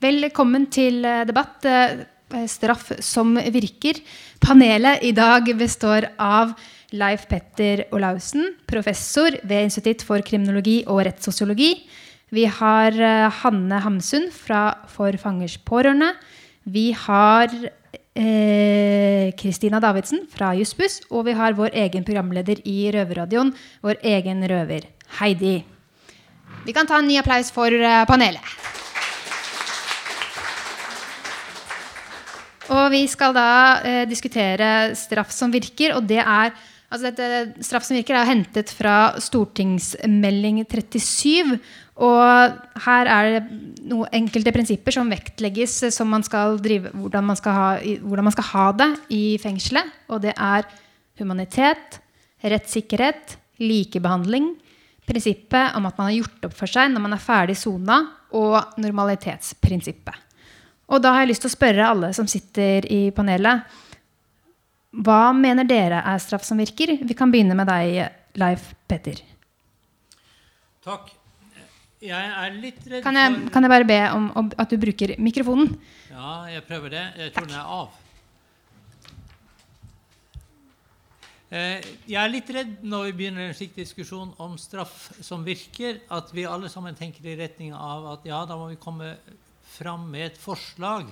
Velkommen til eh, debatt. eh, Straff som virker. Panelet i dag består av Leif Petter Olaussen, professor ved Institutt for kriminologi og rettssosiologi. Vi har eh, Hanne Hamsun fra For fangers pårørende. Vi har eh, Kristina Davidsen fra Jussbuss. Og vi har vår egen programleder i Røverradioen, vår egen røver, Heidi. Vi kan ta en ny applaus for eh, panelet. Og vi skal da eh, diskutere straff som virker, og det er altså dette Straff som virker er hentet fra stortingsmelding 37. Og her er det noen enkelte prinsipper som vektlegges eh, som man skal drive, hvordan, man ha, hvordan man skal ha det i fengselet. Og det er humanitet, rettssikkerhet, likebehandling, prinsippet om at man har gjort opp for seg når man er ferdig sona, og normalitetsprinsippet. Og da har jeg lyst til å spørre alle som sitter i panelet. Hva mener dere er straff som virker? Vi kan begynne med deg, Leif Petter. Takk. Jeg er litt redd Kan jeg, for kan jeg bare be om, om at du bruker mikrofonen? Ja, jeg prøver det. Jeg tror den er av. Eh, Jeg er litt redd når vi begynner en slik diskusjon om straff som virker, at vi alle sammen tenker i retning av at ja, da må vi komme fram med et forslag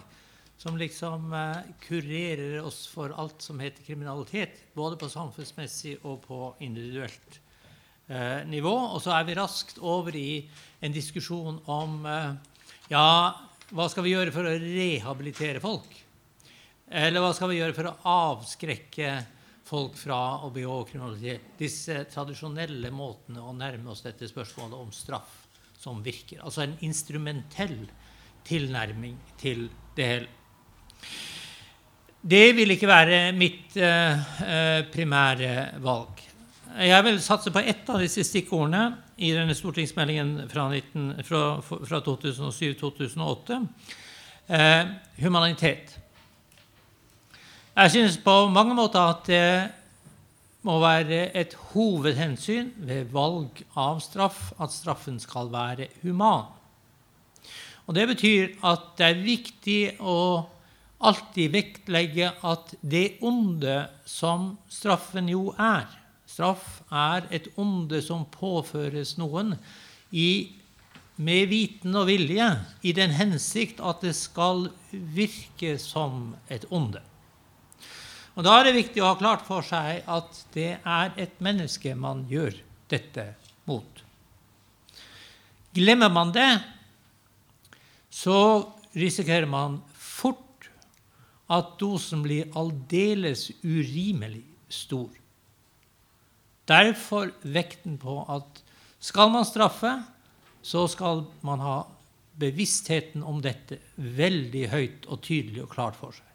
som liksom eh, kurerer oss for alt som heter kriminalitet, både på samfunnsmessig og på individuelt eh, nivå. Og så er vi raskt over i en diskusjon om eh, ja, hva skal vi gjøre for å rehabilitere folk? Eller hva skal vi gjøre for å avskrekke folk fra å begå kriminalitet? Disse tradisjonelle måtene å nærme oss dette spørsmålet om straff som virker. Altså en instrumentell tilnærming til det hele. Det vil ikke være mitt eh, eh, primære valg. Jeg vil satse på ett av disse stikkordene i denne stortingsmeldingen fra, fra, fra 2007-2008. Eh, humanitet. Jeg synes på mange måter at det må være et hovedhensyn ved valg av straff at straffen skal være human. Og Det betyr at det er viktig å alltid vektlegge at det onde som straffen jo er Straff er et onde som påføres noen i, med viten og vilje, i den hensikt at det skal virke som et onde. Og Da er det viktig å ha klart for seg at det er et menneske man gjør dette mot. Glemmer man det, så risikerer man fort at dosen blir aldeles urimelig stor. Derfor vekten på at skal man straffe, så skal man ha bevisstheten om dette veldig høyt og tydelig og klart for seg.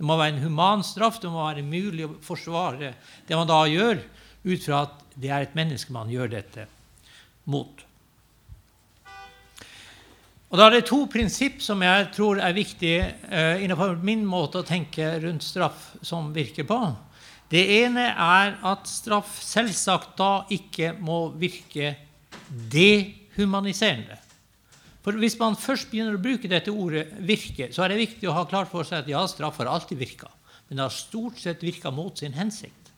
Det må være en human straff, det må være mulig å forsvare det man da gjør, ut fra at det er et menneske man gjør dette mot. Og Da er det to prinsipp som jeg tror er viktige eh, innenfor min måte å tenke rundt straff som virker på. Det ene er at straff selvsagt da ikke må virke dehumaniserende. For Hvis man først begynner å bruke dette ordet 'virke', så er det viktig å ha klart for seg at ja, straff har alltid virka, men det har stort sett virka mot sin hensikt.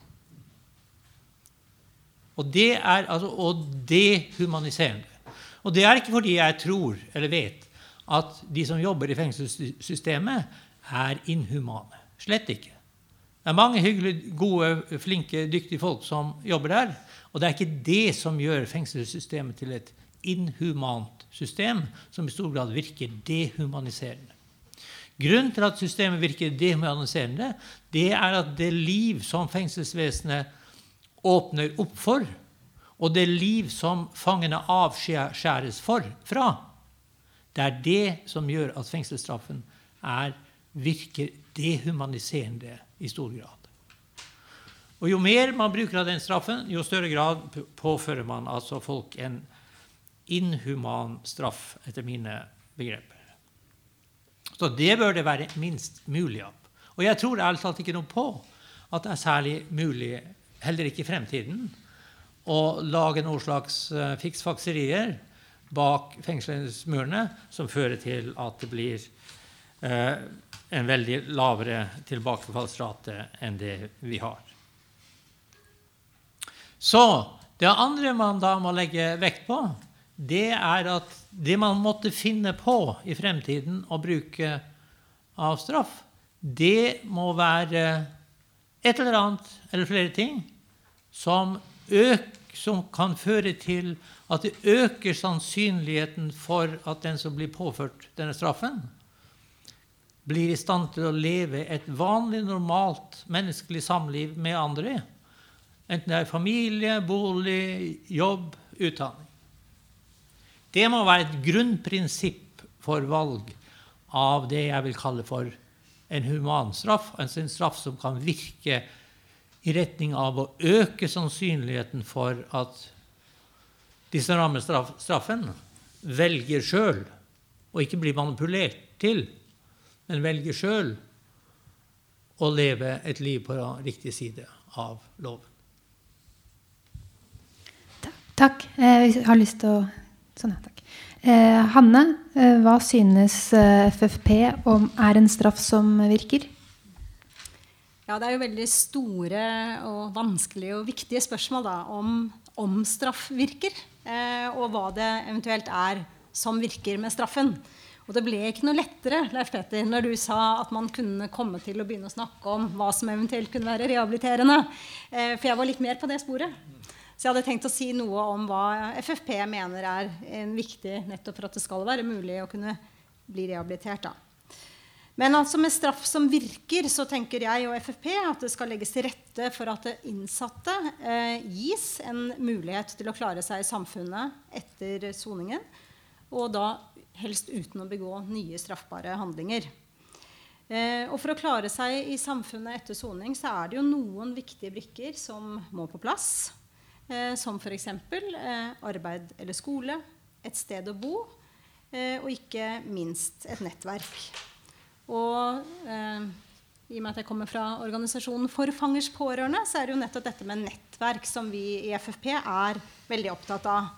Og det er altså å dehumaniserende. Og det er ikke fordi jeg tror eller vet at de som jobber i fengselssystemet, er inhumane. Slett ikke. Det er mange hyggelige, gode, flinke, dyktige folk som jobber der. Og det er ikke det som gjør fengselssystemet til et inhumant system som i stor grad virker dehumaniserende. Grunnen til at systemet virker dehumaniserende, det er at det liv som fengselsvesenet åpner opp for, og det liv som fangene avskjæres for, fra, det er det som gjør at fengselsstraffen er, virker dehumaniserende i stor grad. Og Jo mer man bruker av den straffen, jo større grad påfører man altså folk en inhuman straff, etter mine begreper. Så det bør det være minst mulig av. Og jeg tror ærlig talt ikke noe på at det er særlig mulig, heller ikke i fremtiden, å lage noen slags uh, fiksfakserier bak fengselsmurene som fører til at det blir eh, en veldig lavere tilbakefallsrate enn det vi har. Så det andre man da må legge vekt på, det er at det man måtte finne på i fremtiden å bruke av straff, det må være et eller annet eller flere ting som, øk, som kan føre til at det øker sannsynligheten for at den som blir påført denne straffen, blir i stand til å leve et vanlig, normalt menneskelig samliv med andre. Enten det er familie, bolig, jobb, utdanning. Det må være et grunnprinsipp for valg av det jeg vil kalle for en humanstraff. Altså en straff som kan virke i retning av å øke sannsynligheten for at de som rammer straffen, velger sjøl og ikke blir manipulert til men velger sjøl å leve et liv på riktig side av loven. Takk. Eh, jeg har lyst til å Sånn, ja. Takk. Eh, Hanne, eh, hva synes FFP om er en straff som virker? Ja, Det er jo veldig store og vanskelige og viktige spørsmål da, om, om straff virker. Eh, og hva det eventuelt er som virker med straffen. Og det ble ikke noe lettere Leif Peter, når du sa at man kunne komme til å begynne å snakke om hva som eventuelt kunne være rehabiliterende. Eh, for jeg var litt mer på det sporet. Så jeg hadde tenkt å si noe om hva FFP mener er viktig nettopp for at det skal være mulig å kunne bli rehabilitert. da. Men altså med straff som virker, så tenker jeg og FFP at det skal legges til rette for at innsatte eh, gis en mulighet til å klare seg i samfunnet etter soningen. Og da helst uten å begå nye straffbare handlinger. Eh, og For å klare seg i samfunnet etter soning så er det jo noen viktige brikker som må på plass. Eh, som f.eks. Eh, arbeid eller skole, et sted å bo, eh, og ikke minst et nettverk. Og eh, i og med at jeg kommer fra organisasjonen For fangers pårørende, så er det jo nettopp dette med nettverk som vi i FFP er veldig opptatt av.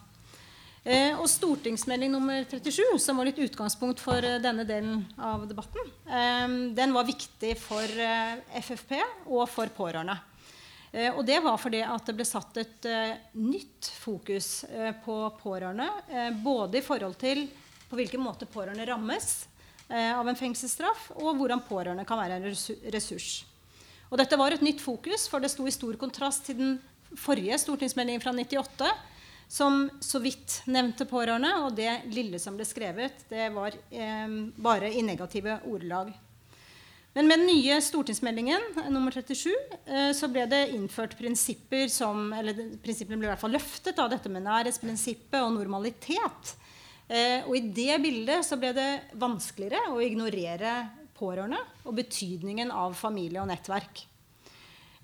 Eh, og stortingsmelding nummer 37, som var litt utgangspunkt for eh, denne delen av debatten, eh, den var viktig for eh, FFP og for pårørende. Eh, og det var fordi at det ble satt et eh, nytt fokus på pårørende. både i forhold til på hvilken måte pårørende rammes av en fengselsstraff, og hvordan pårørende kan være en ressurs. Og dette var et nytt fokus, for det sto i stor kontrast til den forrige stortingsmeldingen fra 98 som så vidt nevnte pårørende, og det lille som ble skrevet, det var eh, bare i negative ordelag. Men med den nye stortingsmeldingen nummer 37 eh, så ble det innført prinsipper som eller Prinsippene ble i hvert fall løftet av dette med nærhetsprinsippet og normalitet. Eh, og i det bildet så ble det vanskeligere å ignorere pårørende og betydningen av familie og nettverk.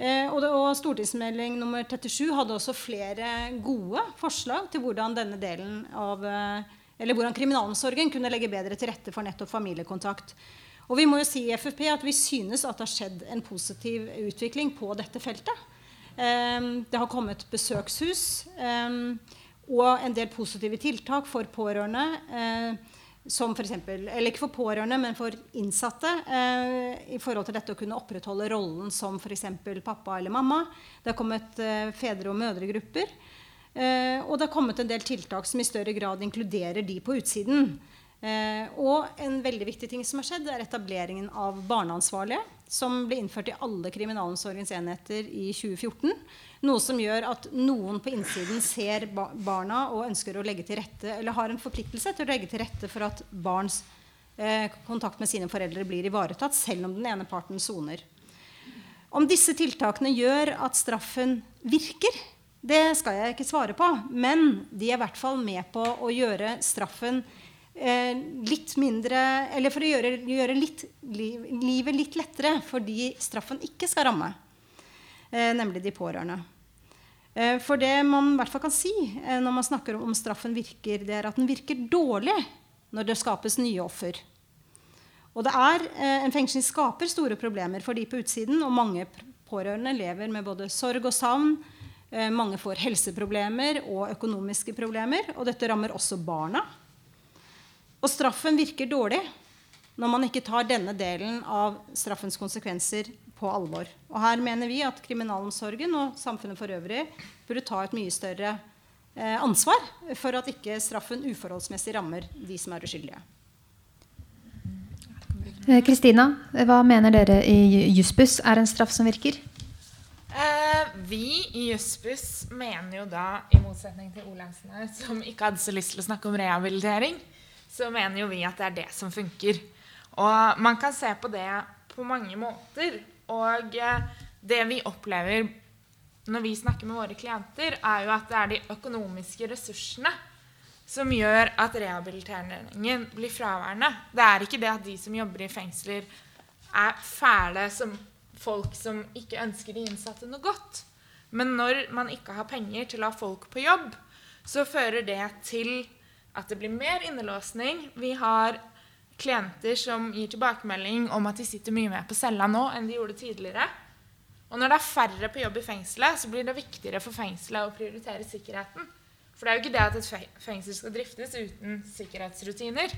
Eh, og, Stortingsmelding nummer 37 hadde også flere gode forslag til hvordan denne delen av eh, eller hvordan kriminalomsorgen kunne legge bedre til rette for nettopp familiekontakt. Og vi må jo si i FFP at vi synes at det har skjedd en positiv utvikling på dette feltet. Eh, det har kommet besøkshus og en del positive tiltak for pårørende. Eh, som for eller ikke for pårørende, men for innsatte eh, i forhold til dette å kunne opprettholde rollen som f.eks. pappa eller mamma. Det har kommet eh, fedre- og mødregrupper. Eh, og det har kommet en del tiltak som i større grad inkluderer de på utsiden. Eh, og en veldig viktig ting som har skjedd, er etableringen av barneansvarlige, som ble innført i alle kriminalomsorgens enheter i 2014. Noe som gjør at noen på innsiden ser barna og ønsker å legge til rette, eller har en forpliktelse til å legge til rette for at barns eh, kontakt med sine foreldre blir ivaretatt, selv om den ene parten soner. Om disse tiltakene gjør at straffen virker, det skal jeg ikke svare på. Men de er i hvert fall med på å gjøre straffen litt mindre Eller for å gjøre, gjøre litt, livet litt lettere for de straffen ikke skal ramme. Eh, nemlig de pårørende. Eh, for det man i hvert fall kan si eh, når man snakker om straffen virker, det er at den virker dårlig når det skapes nye offer. Og det er, En fengsling skaper store problemer for de på utsiden, og mange pårørende lever med både sorg og savn, Eh, mange får helseproblemer og økonomiske problemer. Og dette rammer også barna. Og straffen virker dårlig når man ikke tar denne delen av straffens konsekvenser på alvor. Og her mener vi at kriminalomsorgen og samfunnet for øvrig burde ta et mye større eh, ansvar for at ikke straffen uforholdsmessig rammer de som er uskyldige. Eh, Kristina, hva mener dere i Jussbuss er en straff som virker? Eh, vi i Jussbuss mener jo da, i motsetning til Olaussen her, som ikke hadde så lyst til å snakke om rehabilitering, så mener jo vi at det er det som funker. Og man kan se på det på mange måter. Og eh, det vi opplever når vi snakker med våre klienter, er jo at det er de økonomiske ressursene som gjør at rehabiliteringen blir fraværende. Det er ikke det at de som jobber i fengsler, er fæle som folk som ikke ønsker de innsatte noe godt. Men når man ikke har penger til å ha folk på jobb, så fører det til at det blir mer innelåsning. Vi har klienter som gir tilbakemelding om at de sitter mye mer på cella nå enn de gjorde tidligere. Og når det er færre på jobb i fengselet, så blir det viktigere for fengselet å prioritere sikkerheten. For det er jo ikke det at et fengsel skal driftes uten sikkerhetsrutiner.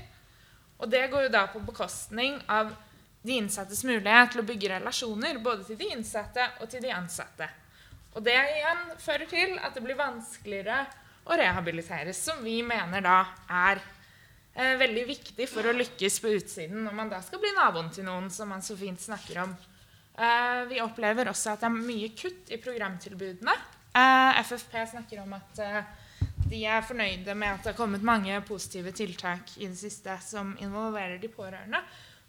Og det går jo da på bekostning av de innsattes mulighet til å bygge relasjoner både til de innsatte og til de ansatte. Og det igjen fører til at det blir vanskeligere å rehabiliteres, som vi mener da er eh, veldig viktig for å lykkes på utsiden når man da skal bli naboen til noen, som man så fint snakker om. Eh, vi opplever også at det er mye kutt i programtilbudene. Eh, FFP snakker om at eh, de er fornøyde med at det har kommet mange positive tiltak i det siste som involverer de pårørende.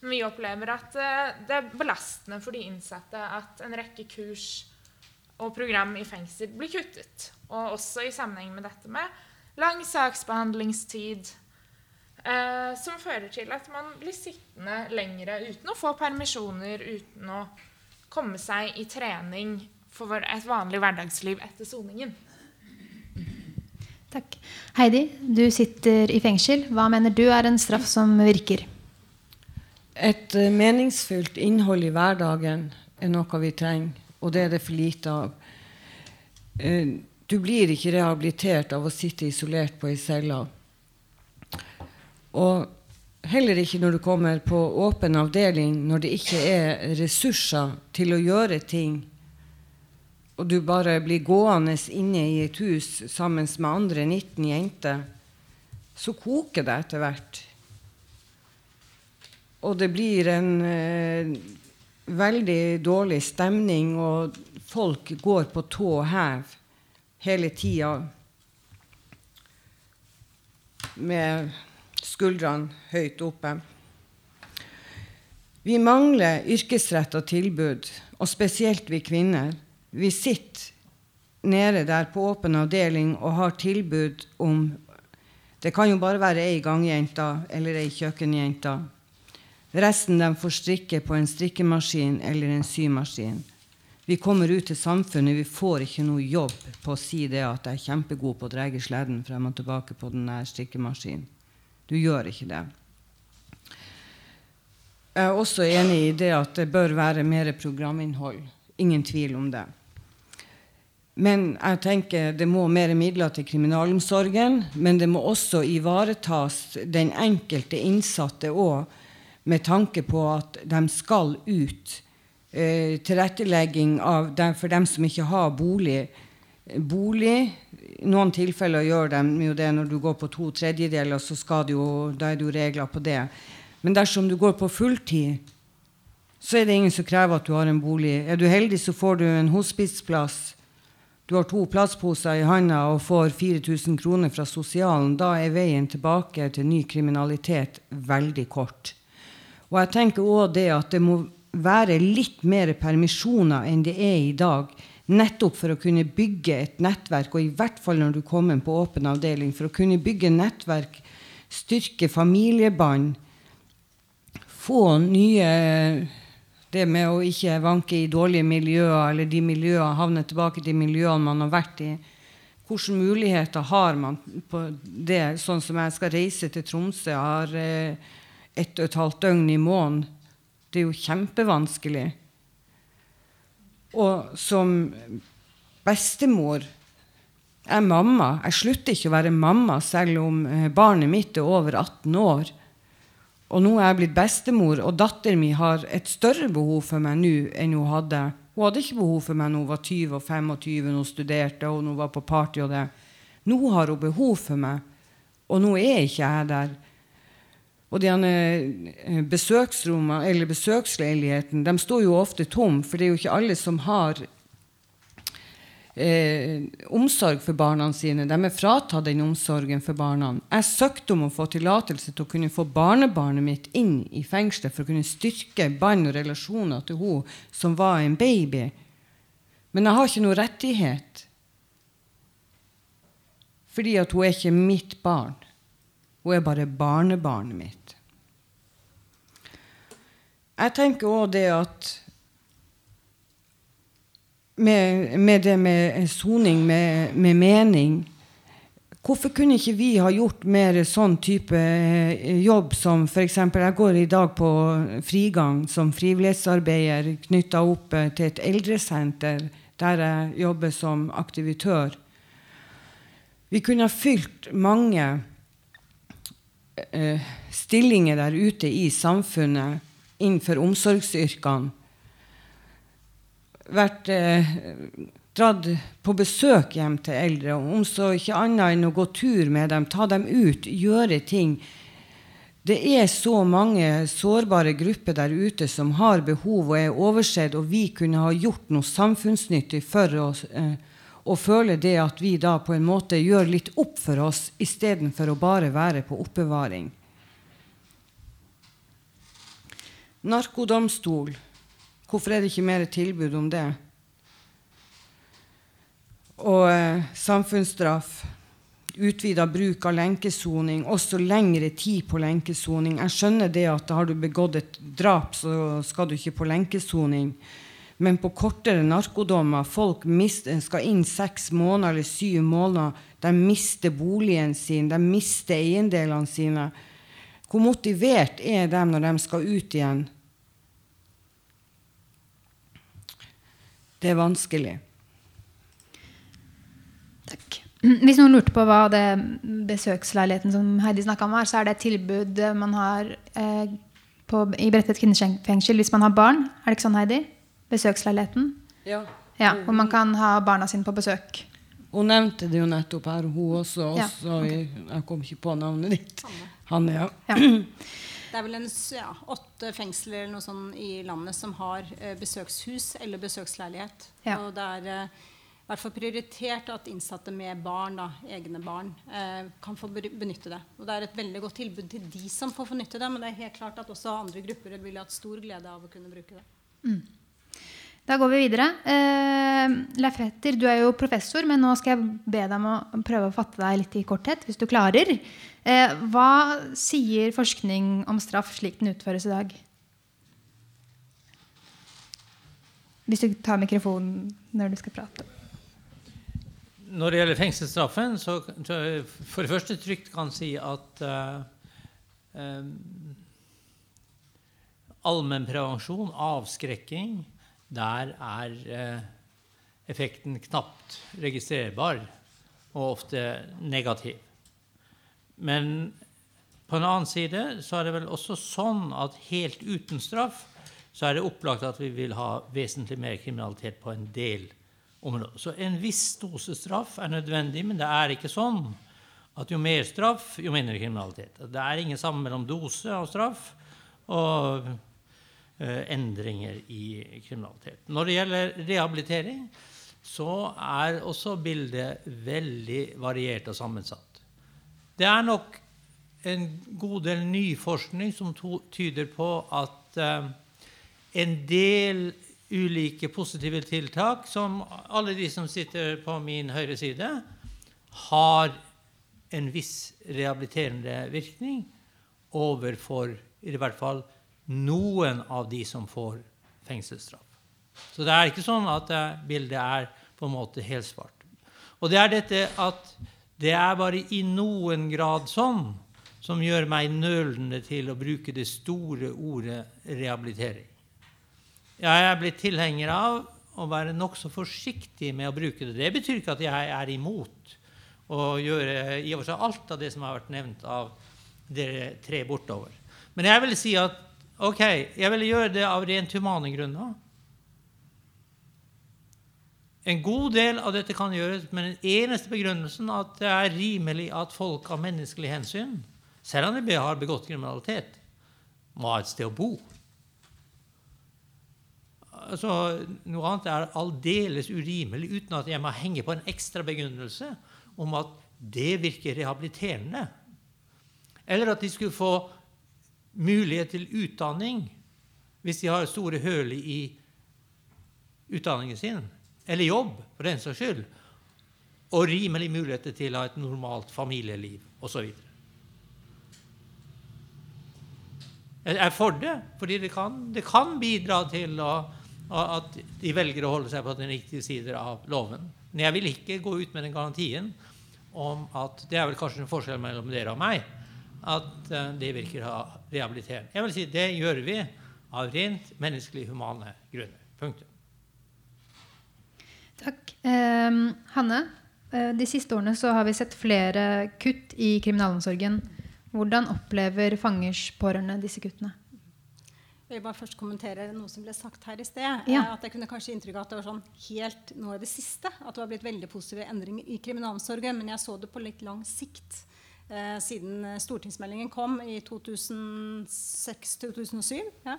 Men vi opplever at eh, det er belastende for de innsatte at en rekke kurs og program i fengsel blir kuttet. Og også i sammenheng med dette med lang saksbehandlingstid, Eh, som fører til at man blir sittende lengre uten å få permisjoner, uten å komme seg i trening for et vanlig hverdagsliv etter soningen. Takk. Heidi, du sitter i fengsel. Hva mener du er en straff som virker? Et meningsfylt meningsfullt innhold i hverdagen er noe vi trenger, og det er det for lite av. Uh, du blir ikke rehabilitert av å sitte isolert på ei celle. Og heller ikke når du kommer på åpen avdeling, når det ikke er ressurser til å gjøre ting, og du bare blir gående inne i et hus sammen med andre 19 jenter, så koker det etter hvert. Og det blir en eh, veldig dårlig stemning, og folk går på tå og hev hele tida med skuldrene høyt oppe. Vi mangler yrkesretta tilbud, og spesielt vi kvinner. Vi sitter nede der på åpen avdeling og har tilbud om Det kan jo bare være ei gangjente eller ei kjøkkenjente. Resten de får strikke på en strikkemaskin eller en symaskin. Vi kommer ut til samfunnet, vi får ikke noe jobb på å si det at jeg er kjempegod på å dra sleden frem og tilbake på den strikkemaskinen. Du gjør ikke det. Jeg er også enig i det at det bør være mer programinnhold. Ingen tvil om det. Men jeg tenker det må mer midler til kriminalomsorgen. Men det må også ivaretas den enkelte innsatte òg, med tanke på at de skal ut. Eh, tilrettelegging dem, for dem som ikke har bolig. Bolig i noen tilfeller gjør de jo det når du går på to tredjedeler, så skal jo, da er det jo regler på det. Men dersom du går på fulltid, så er det ingen som krever at du har en bolig. Er du heldig, så får du en hospitsplass. Du har to plastposer i handa og får 4000 kroner fra sosialen. Da er veien tilbake til ny kriminalitet veldig kort. Og jeg tenker òg det at det må være litt mer permisjoner enn det er i dag Nettopp for å kunne bygge et nettverk, og i hvert fall når du kommer på åpen avdeling, for å kunne bygge nettverk, styrke familiebånd, få nye Det med å ikke vanke i dårlige miljøer, eller de miljøene, havne tilbake til miljøene man har vært i. Hvilke muligheter har man på det? Sånn som jeg skal reise til Tromsø, har eh, ett og et halvt døgn i måneden. Det er jo kjempevanskelig. Og som bestemor. Jeg er mamma. Jeg slutter ikke å være mamma selv om eh, barnet mitt er over 18 år. Og nå er jeg blitt bestemor, og datteren min har et større behov for meg nå enn hun hadde. Hun hadde ikke behov for meg når hun var 20 og 25 når hun studerte og når hun var på party. og det. Nå har hun behov for meg, og nå er ikke jeg der. Og de eh, besøksrommene, eller besøksleiligheten de står jo ofte tom, for det er jo ikke alle som har eh, omsorg for barna sine. De er fratatt den omsorgen for barna. Jeg søkte om å få tillatelse til å kunne få barnebarnet mitt inn i fengselet for å kunne styrke bånd og relasjoner til hun som var en baby. Men jeg har ikke noe rettighet. Fordi at hun er ikke mitt barn. Hun er bare barnebarnet mitt. Jeg tenker òg det at med, med, det med soning med, med, mening. Hvorfor kunne ikke vi ha gjort mer sånn type eh, jobb som f.eks. Jeg går i dag på frigang som frivillighetsarbeider knytta opp eh, til et eldresenter der jeg jobber som aktivitør. Vi kunne ha fylt mange eh, stillinger der ute i samfunnet innenfor omsorgsyrkene vært eh, dratt på besøk hjem til eldre, om så ikke annet enn å gå tur med dem, ta dem ut, gjøre ting. Det er så mange sårbare grupper der ute som har behov og er oversett, og vi kunne ha gjort noe samfunnsnyttig for å Eh, og føler det at vi da på en måte gjør litt opp for oss istedenfor å bare være på oppbevaring. Narkodomstol Hvorfor er det ikke mer tilbud om det? Og eh, samfunnsstraff. Utvida bruk av lenkesoning, også lengre tid på lenkesoning. Jeg skjønner det at har du begått et drap, så skal du ikke på lenkesoning. Men på kortere narkodommer Folk mister, skal inn seks måneder eller syv måneder. De mister boligen sin, de mister eiendelene sine. Hvor motivert er de når de skal ut igjen? Det er vanskelig. Takk. Hvis noen lurte på hva det besøksleiligheten som Heidi snakka om, er, så er det et tilbud man har eh, på, i Bredtvet kvinnefengsel hvis man har barn. Er det ikke sånn, Heidi? Besøksleiligheten? Ja. ja hvor man kan ha barna sine på besøk. Hun nevnte det jo nettopp her, hun også. også ja. jeg, jeg kom ikke på navnet ditt. Hanne, ja. ja. Det er vel en, ja, åtte fengsler eller noe sånt i landet som har eh, besøkshus eller besøksleilighet. Ja. Og det er eh, i hvert fall prioritert at innsatte med barn, da, egne barn, eh, kan få benytte det. Og det er et veldig godt tilbud til de som får få nytte det, men det er helt klart at også andre grupper vil ha stor glede av å kunne bruke det. Mm. Da går vi videre. Eh, Leif Retter, du er jo professor, men nå skal jeg be deg om å prøve å fatte deg litt i korthet, hvis du klarer. Eh, hva sier forskning om straff slik den utføres i dag? Hvis du tar mikrofonen når du skal prate. Når det gjelder fengselsstraffen, så, for det første trygt kan si at uh, um, allmennprevensjon, avskrekking, der er uh, effekten knapt registrerbar og ofte negativ. Men på en annen side så er det vel også sånn at helt uten straff så er det opplagt at vi vil ha vesentlig mer kriminalitet på en del områder. Så en viss dose straff er nødvendig, men det er ikke sånn at jo mer straff, jo mindre kriminalitet. Det er ingen sammen mellom dose og straff og endringer i kriminalitet. Når det gjelder rehabilitering, så er også bildet veldig variert og sammensatt. Det er nok en god del ny forskning som tyder på at uh, en del ulike positive tiltak, som alle de som sitter på min høyre side, har en viss rehabiliterende virkning overfor i hvert fall noen av de som får fengselsstraff. Så det er ikke sånn at bildet er på en måte helt svart. Og det er dette at det er bare i noen grad sånn som gjør meg nølende til å bruke det store ordet rehabilitering. Jeg er blitt tilhenger av å være nokså forsiktig med å bruke det. Det betyr ikke at jeg er imot å gjøre i og for seg alt av det som har vært nevnt av dere tre bortover. Men jeg vil si at ok, jeg vil gjøre det av rent humane grunner. En god del av dette kan gjøres med den eneste begrunnelsen at det er rimelig at folk av menneskelig hensyn, selv om de har begått kriminalitet, må ha et sted å bo. Altså, noe annet er aldeles urimelig uten at jeg må henge på en ekstra begrunnelse om at det virker rehabiliterende. Eller at de skulle få mulighet til utdanning hvis de har store høl i utdanningen sin eller jobb, for den saks skyld, og rimelig muligheter til å ha et normalt familieliv osv. Jeg er for det, fordi det kan, det kan bidra til å, at de velger å holde seg på den riktige siden av loven. Men jeg vil ikke gå ut med den garantien om at Det er vel kanskje en forskjell mellom dere og meg. At eh, det virker rehabiliterende. Jeg vil si det gjør vi av rent menneskelig humane grunner. Punktum. Takk. Eh, Hanne, de siste årene så har vi sett flere kutt i kriminalomsorgen. Hvordan opplever fangers pårørende disse kuttene? Jeg vil bare først kommentere noe som ble sagt her i sted. Ja. Eh, at jeg kunne kanskje inntrykk av at det var sånn helt nå i det siste at det var blitt veldig positive endringer i kriminalomsorgen. Men jeg så det på litt lang sikt. Eh, siden stortingsmeldingen kom i 2006-2007. Ja.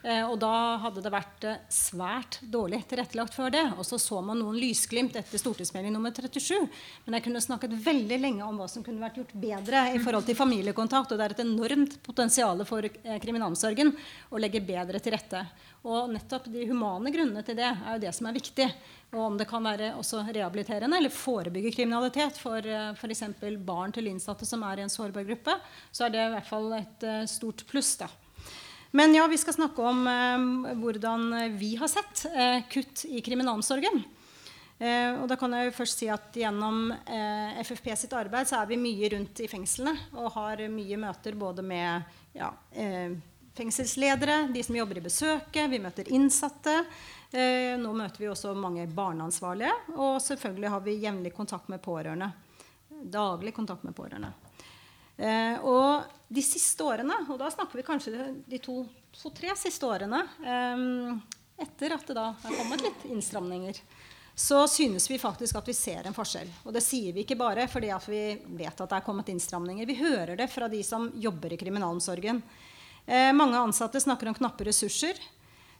Eh, og da hadde det vært eh, svært dårlig tilrettelagt før det. Og så så man noen lysglimt etter stortingsmelding nummer 37. Men jeg kunne snakket veldig lenge om hva som kunne vært gjort bedre i forhold til familiekontakt. Og det er et enormt potensial for eh, kriminalomsorgen å legge bedre til rette. Og nettopp de humane grunnene til det er jo det som er viktig. Og om det kan være også rehabiliterende eller forebygge kriminalitet for f.eks. barn til innsatte som er i en sårbar gruppe, så er det i hvert fall et stort pluss. da. Men ja, vi skal snakke om eh, hvordan vi har sett eh, kutt i kriminalomsorgen. Eh, og da kan jeg jo først si at Gjennom eh, FFP sitt arbeid så er vi mye rundt i fengslene og har mye møter både med ja, eh, fengselsledere, de som jobber i besøket, vi møter innsatte. Eh, nå møter vi også mange barneansvarlige. Og selvfølgelig har vi jevnlig kontakt med pårørende. Daglig kontakt med pårørende. Og de siste årene, og da snakker vi kanskje de to-tre to, siste årene eh, etter at det da er kommet litt innstramninger, så synes vi faktisk at vi ser en forskjell. Og det sier vi ikke bare fordi vi vet at det er kommet innstramninger. Vi hører det fra de som jobber i kriminalomsorgen. Eh, mange ansatte snakker om knappe ressurser,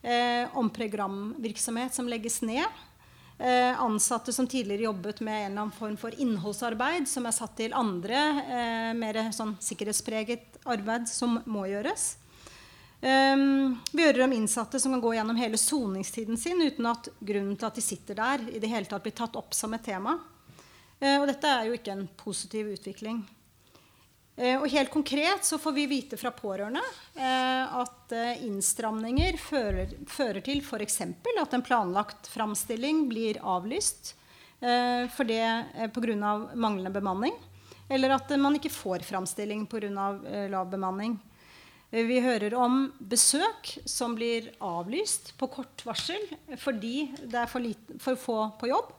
eh, om programvirksomhet som legges ned. Eh, ansatte som tidligere jobbet med en eller annen form for innholdsarbeid, som er satt til andre, eh, mer sånn sikkerhetspreget arbeid som må gjøres. Um, vi hører om innsatte som kan gå gjennom hele soningstiden sin uten at grunnen til at de sitter der, i det hele tatt blir tatt opp som et tema. Uh, og dette er jo ikke en positiv utvikling. Eh, og helt konkret så får vi vite fra pårørende eh, at eh, innstramninger fører, fører til f.eks. at en planlagt framstilling blir avlyst for det pga. manglende bemanning. Eller at man ikke får framstilling pga. lav bemanning. Vi hører om besøk som blir avlyst på kort varsel fordi det er for, lite, for få på jobb.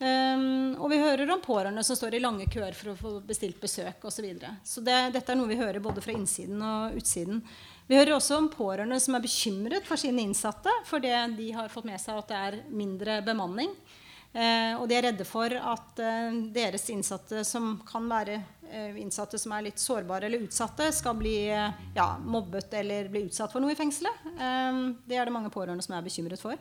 Um, og vi hører om pårørende som står i lange køer for å få bestilt besøk osv. Så, videre. så det, dette er noe vi hører både fra innsiden og utsiden. Vi hører også om pårørende som er bekymret for sine innsatte fordi de har fått med seg at det er mindre bemanning. Uh, og de er redde for at uh, deres innsatte, som kan være uh, innsatte som er litt sårbare eller utsatte, skal bli ja, mobbet eller bli utsatt for noe i fengselet. det er det mange pårørende som er bekymret for.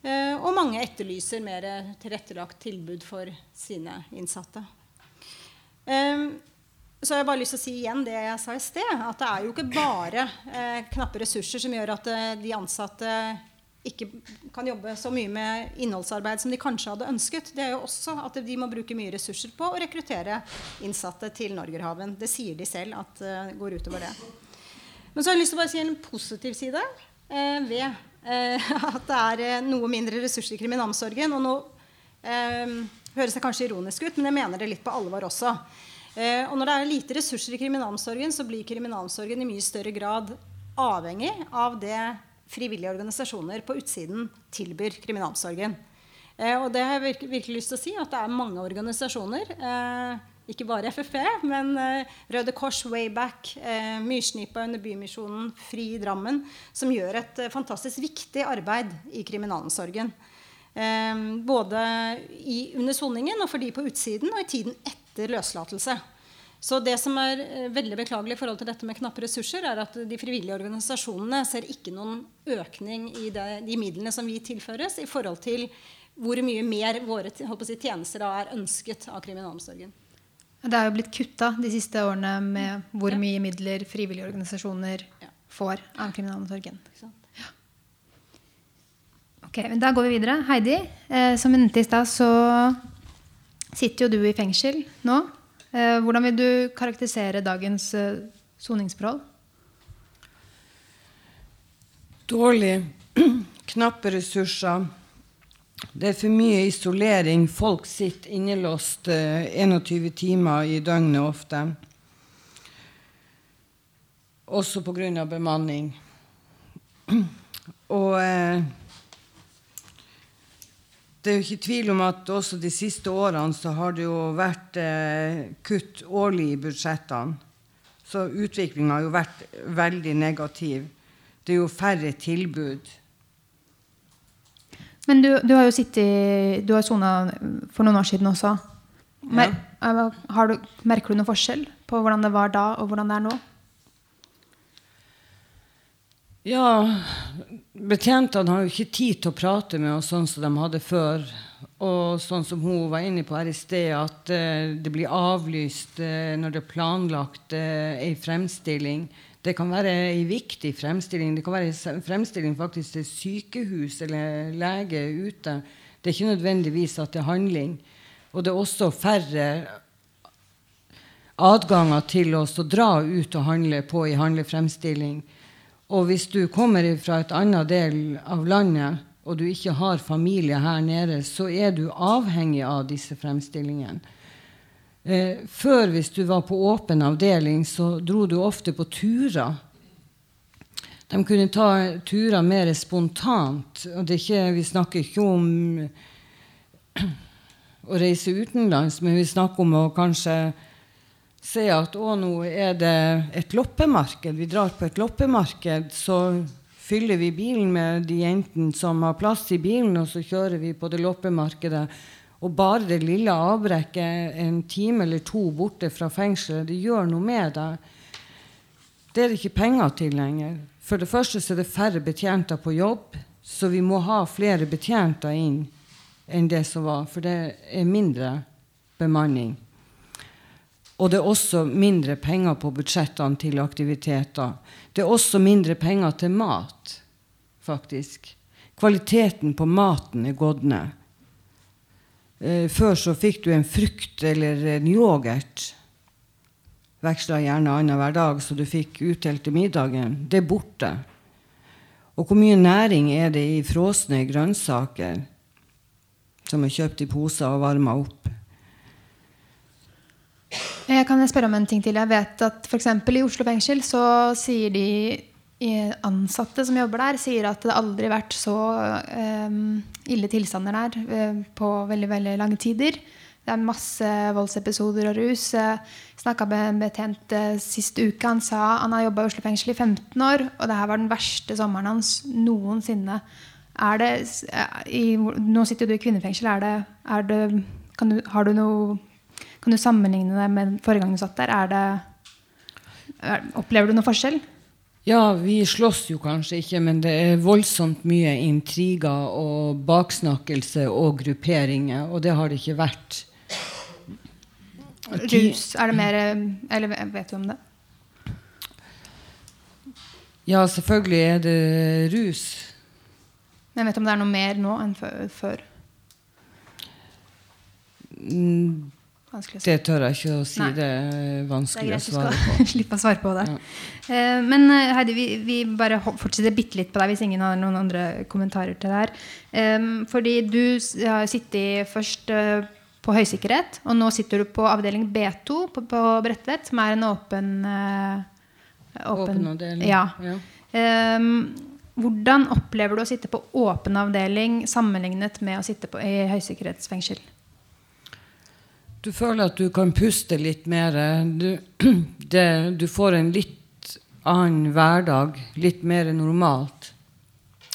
Eh, og mange etterlyser mer tilrettelagt tilbud for sine innsatte. Så jeg har bare lyst til å si igjen det jeg sa i sted. At det er jo ikke bare eh, knappe ressurser som gjør at de ansatte ikke kan jobbe så mye med innholdsarbeid som de kanskje hadde ønsket. Det er jo også at de må bruke mye ressurser på å rekruttere innsatte til Norgerhaven. Det sier de selv at går utover det. Men så har jeg lyst til å bare si en positiv side ved Eh, at det er eh, noe mindre ressurser i kriminalomsorgen. Og nå eh, høres det kanskje ironisk ut, men jeg mener det litt på alvor også. Eh, og når det er lite ressurser i kriminalomsorgen, så blir kriminalomsorgen i mye større grad avhengig av det frivillige organisasjoner på utsiden tilbyr kriminalomsorgen. Eh, og det har jeg virkelig, lyst til å si, at det er mange organisasjoner. Ikke bare FFP, men eh, Røde Kors, Wayback, eh, Myrsnipa under Bymisjonen, FRI i Drammen, som gjør et eh, fantastisk viktig arbeid i kriminalomsorgen. Både i, under soningen og for de på utsiden, og i tiden etter løslatelse. Så det som er veldig beklagelig i forhold til dette med knappe ressurser, er at de frivillige organisasjonene ser ikke noen økning i de, de midlene som vi tilføres, i forhold til hvor mye mer våre si, tjenester er ønsket av kriminalomsorgen. Det er jo blitt kutta de siste årene med hvor mye midler frivillige organisasjoner får av kriminalomsorgen. Ja. Ok, men Da går vi videre. Heidi, eh, som vi nevnte i stad, så sitter jo du i fengsel nå. Eh, hvordan vil du karakterisere dagens eh, soningsforhold? Dårlig. Knappe ressurser. Det er for mye isolering. Folk sitter innelåst 21 eh, timer i døgnet ofte. Også pga. bemanning. Og eh, det er jo ikke tvil om at også de siste årene så har det jo vært eh, kutt årlig i budsjettene. Så utviklinga har jo vært veldig negativ. Det er jo færre tilbud. Men du, du har jo sittet Du har sona for noen år siden også. Mer, ja. du, merker du noen forskjell på hvordan det var da, og hvordan det er nå? Ja, betjentene har jo ikke tid til å prate med oss sånn som de hadde før. Og sånn som hun var inne på her i sted, at uh, det blir avlyst uh, når det er planlagt uh, ei fremstilling. Det kan være en viktig fremstilling. Det kan være en fremstilling faktisk til sykehus eller lege ute. Det er ikke nødvendigvis at det er handling. Og det er også færre adganger til oss å dra ut og handle på i handlefremstilling. Og hvis du kommer fra et annet del av landet, og du ikke har familie her nede, så er du avhengig av disse fremstillingene. Eh, før, hvis du var på åpen avdeling, så dro du ofte på turer. De kunne ta turer mer spontant. og ikke, Vi snakker ikke om å reise utenlands, men vi snakker om å kanskje se at å, nå er det et loppemarked. Vi drar på et loppemarked, så fyller vi bilen med de jentene som har plass i bilen, og så kjører vi på det loppemarkedet. Og bare det lille avbrekket, en time eller to borte fra fengselet, det gjør noe med deg. Det er det ikke penger til lenger. For det første så er det færre betjenter på jobb, så vi må ha flere betjenter inn enn det som var, for det er mindre bemanning. Og det er også mindre penger på budsjettene til aktiviteter. Det er også mindre penger til mat, faktisk. Kvaliteten på maten er gått ned. Eh, før så fikk du en frukt eller en yoghurt. Veksla gjerne annenhver dag, så du fikk utdelt til middagen. Det er borte. Og hvor mye næring er det i frosne grønnsaker som er kjøpt i poser og varma opp? Jeg kan spørre om en ting til. Jeg vet at f.eks. i Oslo fengsel så sier de ansatte som jobber der, sier at det aldri har vært så um, ille tilstander der uh, på veldig veldig lange tider. Det er masse voldsepisoder og rus. Jeg snakka med en betjent uh, sist uke. Han sa han har jobba i Oslo fengsel i 15 år, og det her var den verste sommeren hans noensinne. Er det, i, nå sitter du i kvinnefengsel. Er det, er det, du, har du noe kan du sammenligne det med forrige gang du satt der? Det, er, opplever du noe forskjell? Ja, vi slåss jo kanskje ikke, men det er voldsomt mye intriger og baksnakkelse og grupperinger, og det har det ikke vært. Rus, er det mer Eller vet du om det? Ja, selvfølgelig er det rus. Men vet du om det er noe mer nå enn før? Mm, det tør jeg ikke å si. Nei. Det er vanskelig det er å svare på. slippe å svare på det. Ja. Uh, men uh, Heidi, vi, vi, bare fortsetter bitte litt på deg hvis ingen har noen andre kommentarer til det her. Um, fordi du har sittet først uh, på høysikkerhet, og nå sitter du på avdeling B2 på, på Bredtvet, som er en åpen Åpen, åpen avdeling. Ja. ja. Hvordan opplever du å sitte på åpen avdeling sammenlignet med å sitte på, i høysikkerhetsfengsel? Du føler at du kan puste litt mer. Du, det, du får en litt annen hverdag. Litt mer normalt.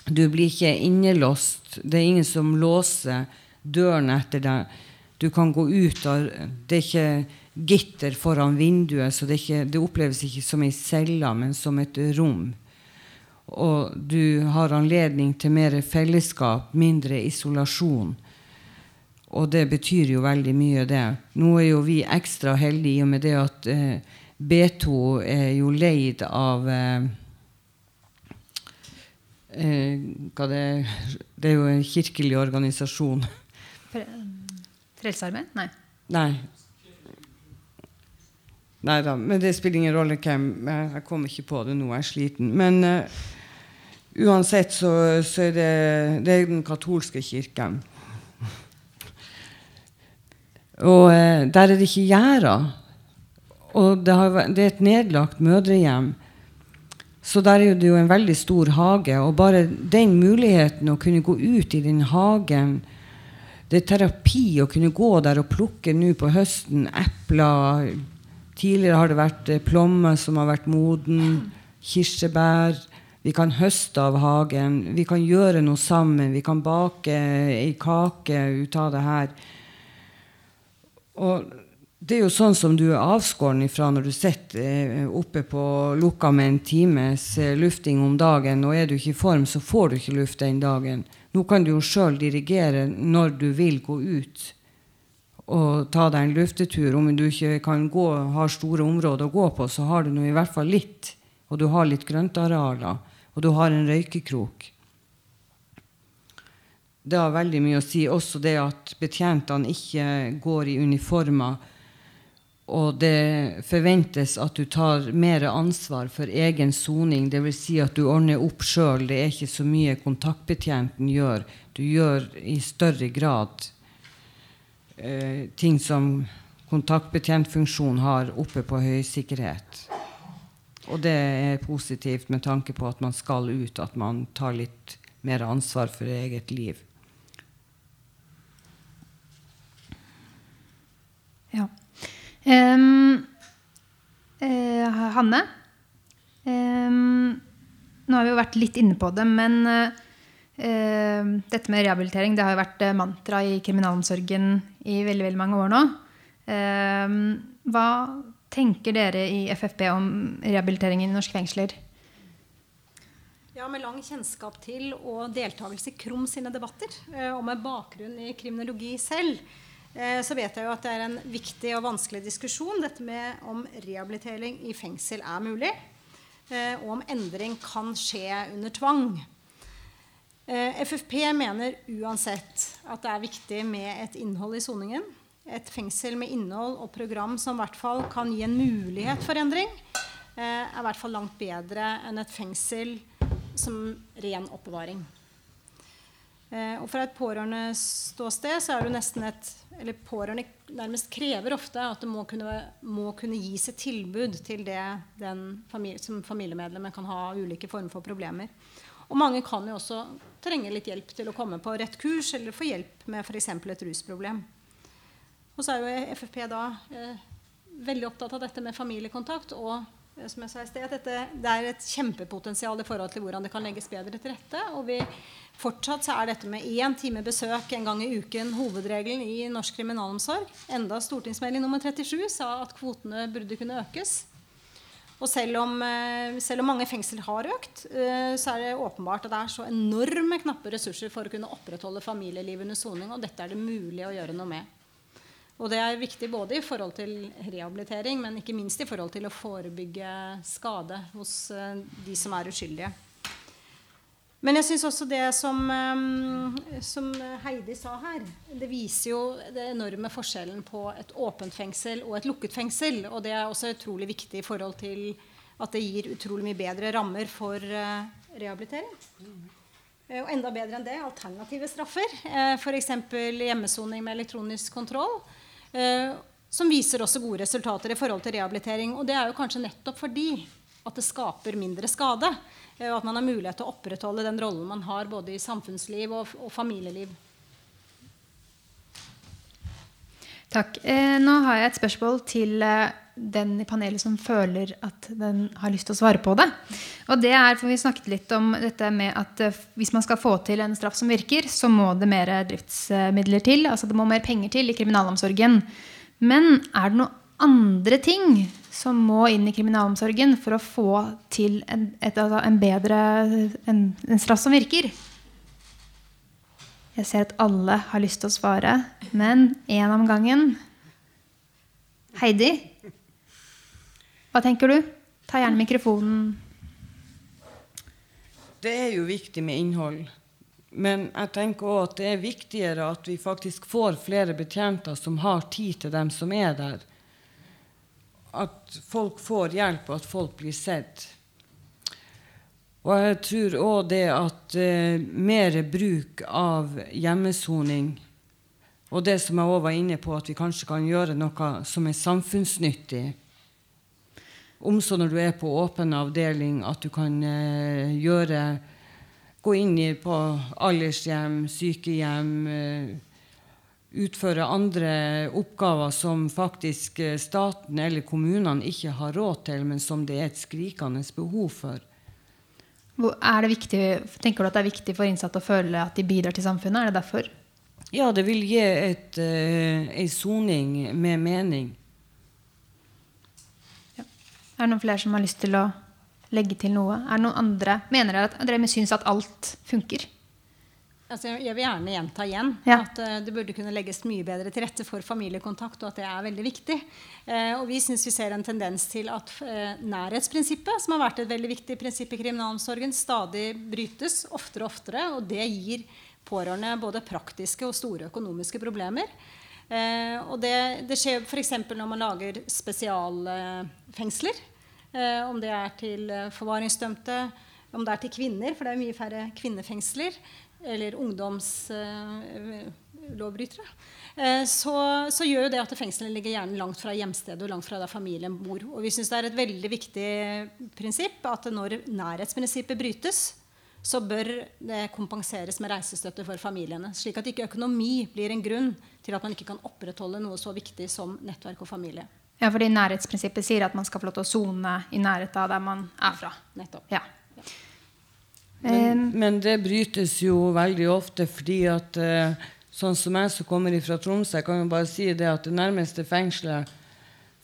Du blir ikke innelåst. Det er ingen som låser døren etter deg. Du kan gå ut av Det er ikke gitter foran vinduet, så det, ikke, det oppleves ikke som ei celle, men som et rom. Og du har anledning til mer fellesskap, mindre isolasjon. Og det betyr jo veldig mye, det. Nå er jo vi ekstra heldige i og med det at eh, B2 er jo leid av eh, hva det, det, er jo en kirkelig organisasjon. Frelsesarmeen? Nei. Nei. Nei da, men det spiller ingen rolle hvem. Jeg kommer ikke på det nå, jeg er sliten. Men uh, uansett så, så, er det, det er den katolske kirken. Og uh, der er det ikke gjerder. Og det, har, det, er et nedlagt mødrehjem. Så der er det jo en veldig stor hage. Og bare den muligheten å kunne gå ut i den hagen Det er terapi å kunne gå der og plukke nå på høsten epler Tidligere har det vært plomme plommer som har vært moden, kirsebær. Vi kan høste av hagen. Vi kan gjøre noe sammen. Vi kan bake ei kake ut av det her. Og det er jo sånn som du er avskåren ifra når du sitter eh, oppe på lukka med en times eh, lufting om dagen. Og er du ikke i form, så får du ikke luft den dagen. Nå kan du jo sjøl dirigere når du vil gå ut og ta deg en luftetur. Om du ikke kan gå, har store områder å gå på, så har du nå i hvert fall litt. Og du har litt grøntarealer. Og du har en røykekrok. Det har veldig mye å si. Også det at betjentene ikke går i uniformer. Og det forventes at du tar mer ansvar for egen soning. Dvs. Si at du ordner opp sjøl. Det er ikke så mye kontaktbetjenten gjør. Du gjør i større grad eh, ting som kontaktbetjentfunksjon har oppe på høysikkerhet. Og det er positivt med tanke på at man skal ut, at man tar litt mer ansvar for eget liv. Ja. Um, uh, Hanne? Um, nå har vi jo vært litt inne på det, men uh, dette med rehabilitering det har jo vært uh, mantra i kriminalomsorgen i veldig, veldig mange år nå. Um, hva tenker dere i FFP om rehabilitering i norske fengsler? Ja, Med lang kjennskap til og deltakelse i KROM sine debatter, og med bakgrunn i kriminologi selv, så vet jeg jo at det er en viktig og vanskelig diskusjon dette med om rehabilitering i fengsel er mulig, og om endring kan skje under tvang. Eh, FFP mener uansett at det er viktig med et innhold i soningen. Et fengsel med innhold og program som i hvert fall kan gi en mulighet for endring, eh, er i hvert fall langt bedre enn et fengsel som ren oppbevaring. Eh, og fra et pårørendeståsted så er det nesten et Eller pårørende nærmest krever ofte at det må kunne, må kunne gis et tilbud til det familie, som familiemedlemmet kan ha ulike former for problemer. Og mange kan jo også trenge litt hjelp til å komme på rett kurs eller få hjelp med f.eks. et rusproblem. Og så er jo FFP da eh, veldig opptatt av dette med familiekontakt. Og som jeg sa i sted, dette, det er et kjempepotensial i forhold til hvordan det kan legges bedre til rette. Og vi, fortsatt så er dette med én time besøk en gang i uken hovedregelen i norsk kriminalomsorg. Enda stortingsmelding nummer 37 sa at kvotene burde kunne økes. Og selv om, eh, selv om, mange fengsel har økt, eh, så er det åpenbart at det er så enorme knappe ressurser for å kunne opprettholde familielivet under soning, og dette er det mulig å gjøre noe med. Og det er viktig både i forhold til rehabilitering, men ikke minst i forhold til å forebygge skade hos eh, de som er uskyldige. Men jeg syns også det som, eh, som, Heidi sa her, det viser jo den enorme forskjellen på et åpent fengsel og et lukket fengsel. Og det er også utrolig viktig i forhold til at det gir utrolig mye bedre rammer for uh, rehabilitering. Og enda bedre enn det alternative straffer. F.eks. hjemmesoning med elektronisk kontroll. Uh, som viser også gode resultater i forhold til rehabilitering. Og det er jo kanskje nettopp fordi at det skaper mindre skade. Eh, og at man har mulighet til å opprettholde den rollen man har både i samfunnsliv og, og familieliv. Takk. Eh, nå har jeg et spørsmål til eh, den i panelet som føler at den har lyst til å svare på det. Og det er, for Vi snakket litt om dette med at eh, hvis man skal få til en straff som virker, så må det mer driftsmidler til. altså Det må mer penger til i kriminalomsorgen. Men er det noen andre ting som må inn i kriminalomsorgen for å få til en, et, altså en bedre en, en straff som virker? Jeg ser at alle har lyst til å svare, men én om gangen. Heidi, hva tenker du? Ta gjerne mikrofonen. Det er jo viktig med innhold. Men jeg tenker også at det er viktigere at vi faktisk får flere betjenter som har tid til dem som er der. At folk får hjelp, og at folk blir sett. Og jeg tror òg det at eh, mer bruk av hjemmesoning og det som jeg òg var inne på, at vi kanskje kan gjøre noe som er samfunnsnyttig. Om så når du er på åpen avdeling, at du kan eh, gjøre Gå inn i, på aldershjem, sykehjem. Eh, utføre andre oppgaver som faktisk eh, staten eller kommunene ikke har råd til, men som det er et skrikende behov for. Det viktig, tenker du at det er viktig for innsatte å føle at de bidrar til samfunnet? Er det derfor? Ja, det vil gi et, en soning med mening. Er det noen flere som har lyst til å legge til noe? Er det noen andre Mener dere at dere syns at alt funker? Altså, jeg vil gjerne gjenta igjen ja. at uh, det burde kunne legges mye bedre til rette for familiekontakt, og at det er veldig viktig. Uh, og vi syns vi ser en tendens til at uh, nærhetsprinsippet, som har vært et veldig viktig prinsipp i kriminalomsorgen, stadig brytes oftere og oftere. Og det gir pårørende både praktiske og store økonomiske problemer. Og det, det skjer f.eks. når man lager spesialfengsler. om det er til forvaringsdømte, om det er til kvinner, for det er mye færre kvinnefengsler eller ungdomslovbrytere, eh, så, så, gjør jo det at fengselet ligger gjerne langt fra hjemstedet og langt fra der familien bor. Og vi syns det er et veldig viktig prinsipp at når nærhetsprinsippet brytes, så bør det kompenseres med reisestøtte for familiene. Slik at ikke økonomi blir en grunn til at man ikke kan opprettholde noe så viktig som nettverk og familie. Ja, fordi Nærhetsprinsippet sier at man skal få lov til å sone i nærheten av der man er fra. Nettopp. Ja. Men, men, det brytes jo veldig ofte fordi at uh, sånn som jeg som kommer fra Tromsø, jeg kan jo bare si det at det nærmeste fengselet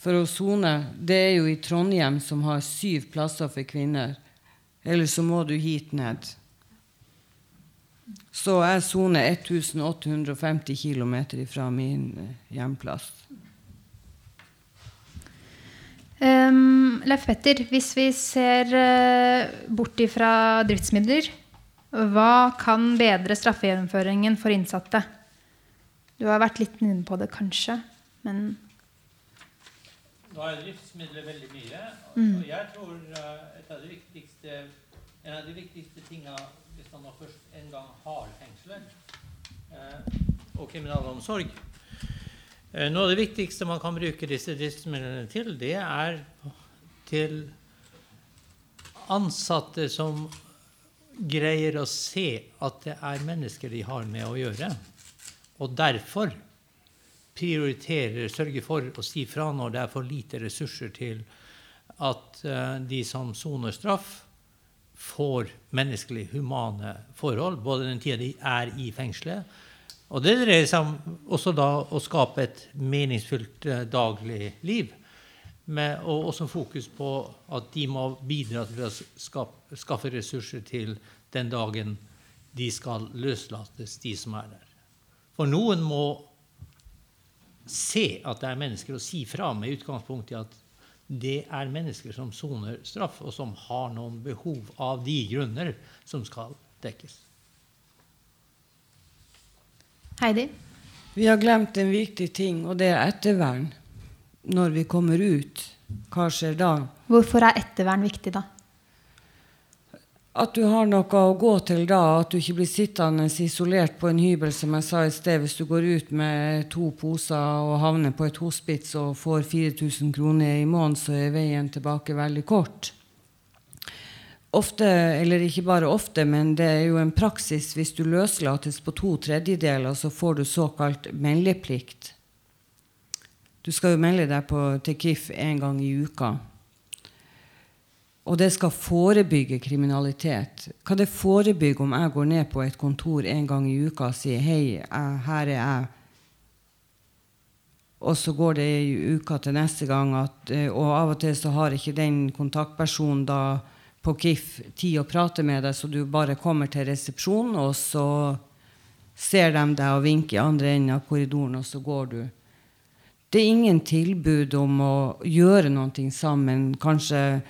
for å sone, det er jo i Trondheim, som har syv plasser for kvinner. Eller så må du hit ned. Så jeg soner 1850 km fra min uh, hjemplass. Um, Leif Petter, hvis vi ser uh, bort ifra driftsmidler, hva kan bedre straffegjennomføringen for innsatte? Du har vært litt inne på det, kanskje, men Nå er driftsmidler veldig mye. Mm. Og jeg tror uh, et av de viktigste, en av de viktigste tingene hvis man først en gang har fengsler eh, og kriminalomsorg, Eh, noe av det viktigste man kan bruke disse driftsmidlene til, det er til ansatte som greier å se at det er mennesker de har med å gjøre, og derfor prioriterer, sørger for å si fra når det er for lite ressurser til at uh, de som soner straff, får menneskelig humane forhold, både den tida de er i fengselet, og det dreier seg om også da å skape et meningsfylt eh, daglig liv. Med, og også fokus på at de må bidra til å skape, skaffe ressurser til den dagen de skal løslates, de som er der. For noen må se at det er mennesker, og si fra med utgangspunkt i at det er mennesker som soner straff, og som har noen behov av de grunner som skal dekkes. Heidi? Vi har glemt en viktig ting, og det er ettervern. Når vi kommer ut, hva skjer da? Hvorfor er ettervern viktig, da? At du har noe å gå til da, at du ikke blir sittende isolert på en hybel, som jeg sa i sted. Hvis du går ut med to poser og havner på et hospits og får 4000 kroner i måneden, så er veien tilbake veldig kort. ofte, eller ikke bare ofte, men det er jo en praksis hvis du løslates på to tredjedeler, så får du såkalt meldeplikt. Du skal jo melde deg på, til KIF en gang i uka. Og det skal forebygge kriminalitet. Kan det forebygge om jeg går ned på et kontor en gang i uka og sier 'hei, her er jeg', og så går det ei uke til neste gang, at, eh, og av og til så har ikke den kontaktpersonen da på KIF tid å prate med deg, så du bare kommer til resepsjonen, og så ser de deg og vinker i andre enden av korridoren, og så går du. Det er ingen tilbud om å gjøre noe sammen, kanskje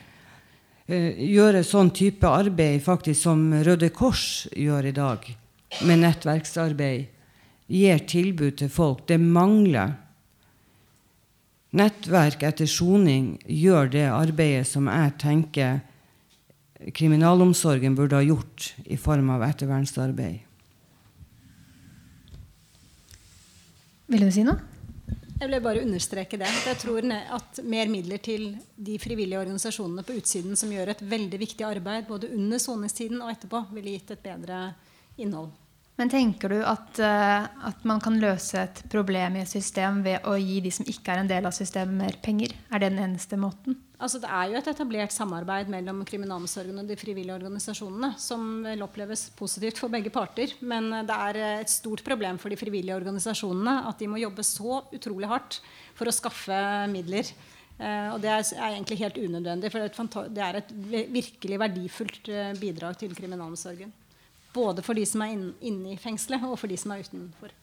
gjøre sånn type arbeid faktisk som Røde Kors gjør i dag, med nettverksarbeid. Gir tilbud til folk. Det mangler. Nettverk etter soning gjør det arbeidet som jeg tenker kriminalomsorgen burde ha gjort i form av ettervernsarbeid. Vil du si noe? Jeg vil bare understreke det. Jeg tror at mer midler til de frivillige organisasjonene på utsiden som gjør et veldig viktig arbeid både under soningstiden og etterpå, ville gitt et bedre innhold. Men tenker du at, uh, at, man kan løse et problem i et system ved å gi de som ikke er en del av systemet, mer penger? Er det den eneste måten? Altså, det er jo et etablert samarbeid mellom kriminalomsorgen og de frivillige organisasjonene som vil oppleves positivt for begge parter. Men det er et stort problem for de frivillige organisasjonene at de må jobbe så utrolig hardt for å skaffe midler. Uh, og det er, egentlig helt unødvendig, for det er et virkelig verdifullt bidrag til kriminalomsorgen. Både for de som er inne i fengselet, og for de som er utenfor.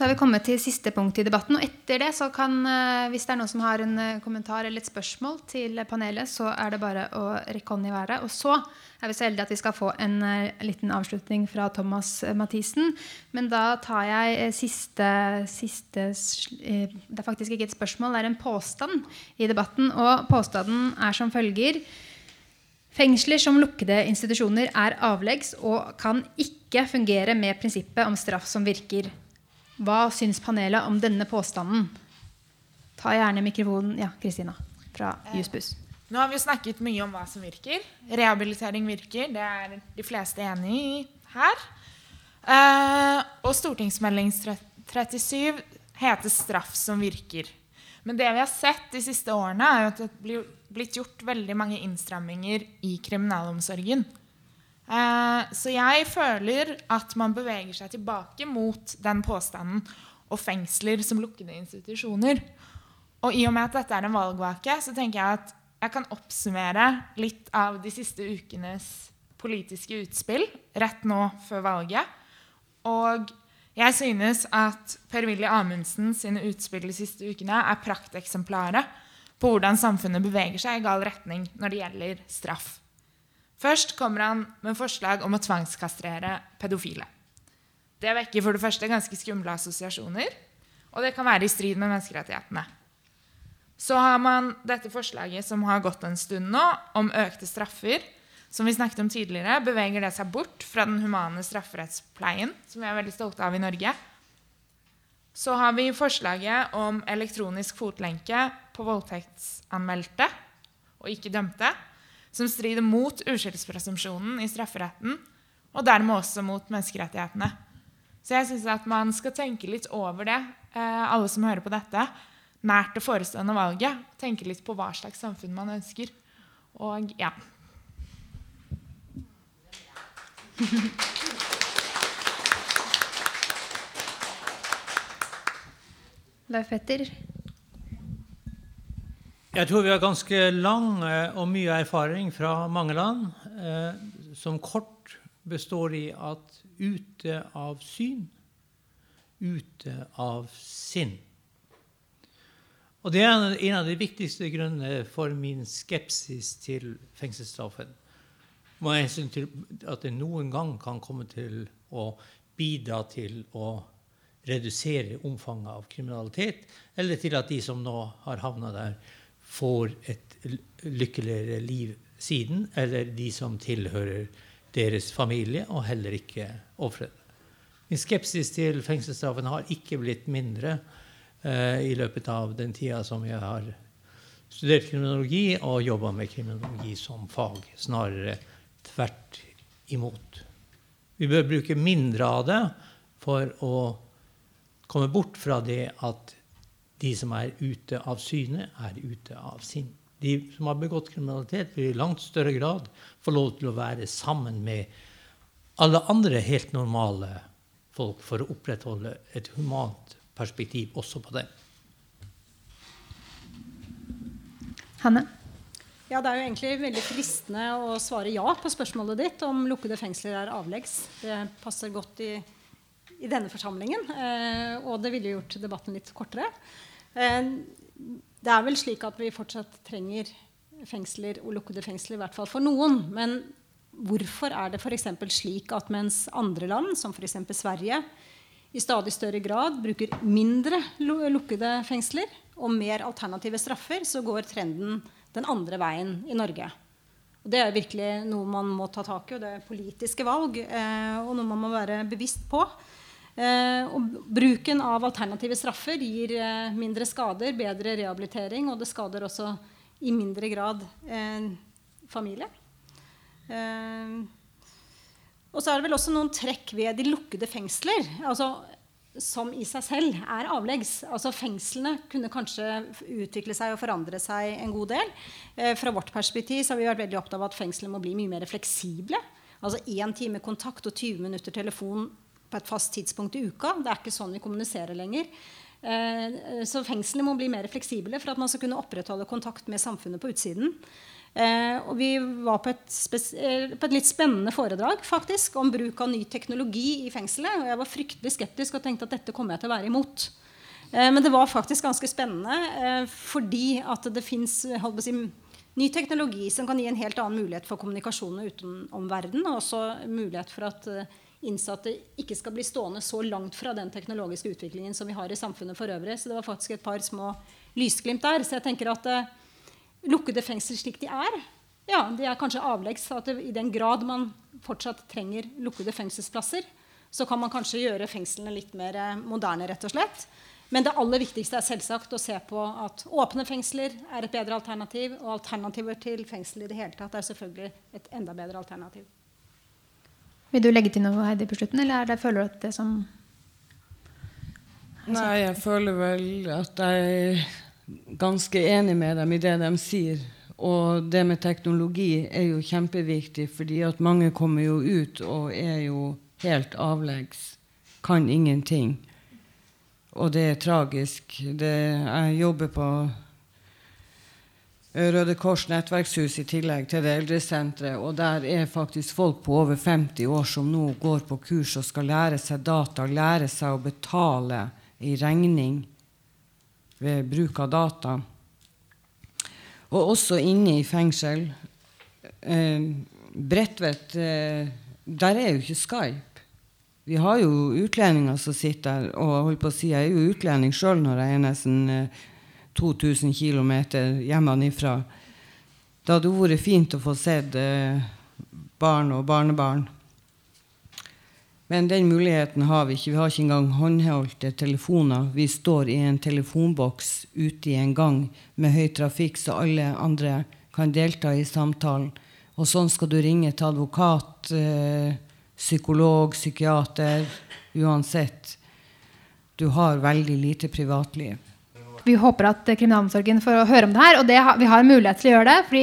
Da har vi kommet til siste punkt i debatten. og etter det så kan, eh, Hvis det er noen som har en eh, kommentar eller et spørsmål til panelet, så er det bare å rekke hånden i været. Og så er vi så heldige at vi skal få en eh, liten avslutning fra Thomas Mathisen. Men da tar jeg siste, siste Det er faktisk ikke et spørsmål, det er en påstand i debatten. Og påstanden er som følger Fengsler som lukkede institusjoner er avleggs og kan ikke fungere med prinsippet om straff som virker. Hva syns panelet om denne påstanden? Ta gjerne mikrofonen, ja, Kristina fra eh, Jussbuss. Nå har vi snakket mye om hva som virker. Rehabilitering virker. Det er de fleste enig i her. Eh, og stortingsmelding 37 heter 'Straff som virker'. Men det vi har sett de siste årene, er at det blir blitt gjort veldig mange innstramminger i kriminalomsorgen. Eh, så jeg føler at man beveger seg tilbake mot den påstanden og fengsler som lukkede institusjoner. Og i og med at dette er en valgvake, så tenker jeg at jeg kan oppsummere litt av de siste ukenes politiske utspill rett nå før valget. Og jeg synes at Per-Willy Amundsen sine utspill de siste ukene er prakteksemplaret på hvordan samfunnet beveger seg i gal retning når det gjelder straff. Først kommer han med forslag om å tvangskastrere pedofile. Det vekker for det første ganske skumle assosiasjoner, og det kan være i strid med menneskerettighetene. Så har man dette forslaget som har gått en stund nå, om økte straffer. Som vi snakket om tidligere, beveger det seg bort fra den humane strafferettspleien, som vi er veldig stolte av i Norge. Så har vi forslaget om elektronisk fotlenke på voldtektsanmeldte og ikke dømte, som strider mot uskyldspresumpsjonen i strafferetten, og dermed også mot menneskerettighetene. Så jeg syns at man skal tenke litt over det, eh, alle som hører på dette, nært det forestående valget. Tenke litt på hva slags samfunn man ønsker. Og ja. Leif Petter? Jeg tror vi har ganske lang eh, og mye erfaring fra mange land, eh, som kort består i at ute av syn, ute av sinn. Og Det er en av de viktigste grunnene for min skepsis til fengselsstraffen. Med hensyn til at det noen gang kan komme til å bidra til å redusere omfanget av kriminalitet, eller til at de som nå har havna der, får et lykkeligere liv siden, eller de som tilhører deres familie, og heller ikke ofrene. Min skepsis til fengselsstraffen har ikke blitt mindre eh, i løpet av den tida som jeg har studert kriminologi og jobba med kriminologi som fag. Snarere tvert imot. Vi bør bruke mindre av det for å komme bort fra det at de som er ute av syne, er ute av sinn. De som har begått kriminalitet, vil i langt større grad få lov til å være sammen med alle andre helt normale folk for å opprettholde et humant perspektiv også på det. Hanne? Ja, Det er jo egentlig veldig fristende å svare ja på spørsmålet ditt om lukkede fengsler er avleggs. Det passer godt i, i denne forsamlingen, eh, og det ville gjort debatten litt kortere. Eh, det er vel slik at vi fortsatt trenger fengsler og lukkede fengsler, i hvert fall for noen. Men hvorfor er det f.eks. slik at mens andre land, som f.eks. Sverige, i stadig større grad bruker mindre lukkede fengsler og mer alternative straffer, så går trenden den andre veien i Norge. Og det er virkelig noe man må ta tak i, og det er politiske valg. Eh, og noe man må være bevisst på. Eh, og bruken av alternative straffer gir eh, mindre skader, bedre rehabilitering, og det skader også i mindre grad eh, familie. Og så er det vel også noen trekk ved de lukkede fengsler. altså som i seg selv er avleggs. Altså Fengslene kunne kanskje utvikle seg og forandre seg en god del. Eh, fra vårt perspektiv så har vi vært veldig opptatt av at fengslene må bli mye mer fleksible. Altså én time kontakt og 20 minutter telefon på et fast tidspunkt i uka. Det er ikke sånn vi kommuniserer lenger. Eh, så fengslene må bli mer fleksible for at man skal kunne opprettholde kontakt med samfunnet på utsiden. Eh, og vi var på et, eh, på et, litt spennende foredrag faktisk, om bruk av ny teknologi i fengselet. Og jeg var fryktelig skeptisk og tenkte at dette kommer jeg til å være imot. Men det var faktisk ganske spennende fordi at det fins si, ny teknologi som kan gi en helt annen mulighet for kommunikasjon utenom verden. Og også mulighet for at innsatte ikke skal bli stående så langt fra den teknologiske utviklingen som vi har i samfunnet for øvrig. Så det var faktisk et par små lysglimt der. Så jeg tenker at eh, lukkede fengsler slik de er, ja, de er kanskje avleggs. at det, I den grad man fortsatt trenger lukkede fengselsplasser, så kan man kanskje gjøre fengslene litt mer eh, moderne. rett og slett. Men det aller viktigste er selvsagt å se på at åpne fengsler er et bedre alternativ. Og alternativer til fengsel i det hele tatt er selvfølgelig et enda bedre alternativ. Vil du legge til noe Heidi, på slutten, eller er det, føler du at det som Nei, jeg føler vel at jeg er ganske enig med dem i det de sier. Og det med teknologi er jo kjempeviktig, fordi at mange kommer jo ut og er jo helt avleggs. Kan ingenting. Og det er tragisk. Det, jeg jobber på Røde Kors nettverkshus i tillegg til det eldresenteret. Og der er faktisk folk på over 50 år som nå går på kurs og skal lære seg data, lære seg å betale i regning ved bruk av data. Og også inne i fengsel. Eh, Bredtvet eh, Der er jo ikke Skype. Vi har jo utlendinger som sitter der. Og holdt på å si, jeg er jo utlending sjøl når jeg er nesten eh, 2000 km hjemmefra. Det hadde vært fint å få sett eh, barn og barnebarn. Men den muligheten har vi ikke. Vi har ikke engang håndholdte telefoner. Vi står i en telefonboks ute i en gang med høy trafikk, så alle andre kan delta i samtalen. Og sånn skal du ringe til advokat, eh, psykolog, psykiater Uansett. Du har veldig lite privatliv. Vi håper at kriminalomsorgen får høre om det her. Og det, vi har mulighet til å gjøre det. fordi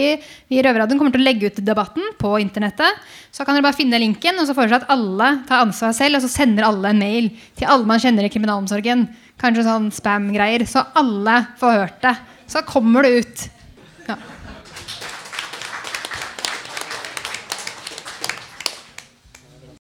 vi i Røverradioen kommer til å legge ut debatten på internettet. Så kan dere bare finne linken, og så foreslår at alle tar ansvar selv. Og så sender alle en mail til alle man kjenner i kriminalomsorgen. Kanskje sånn spam-greier. Så alle får hørt det. Så kommer det ut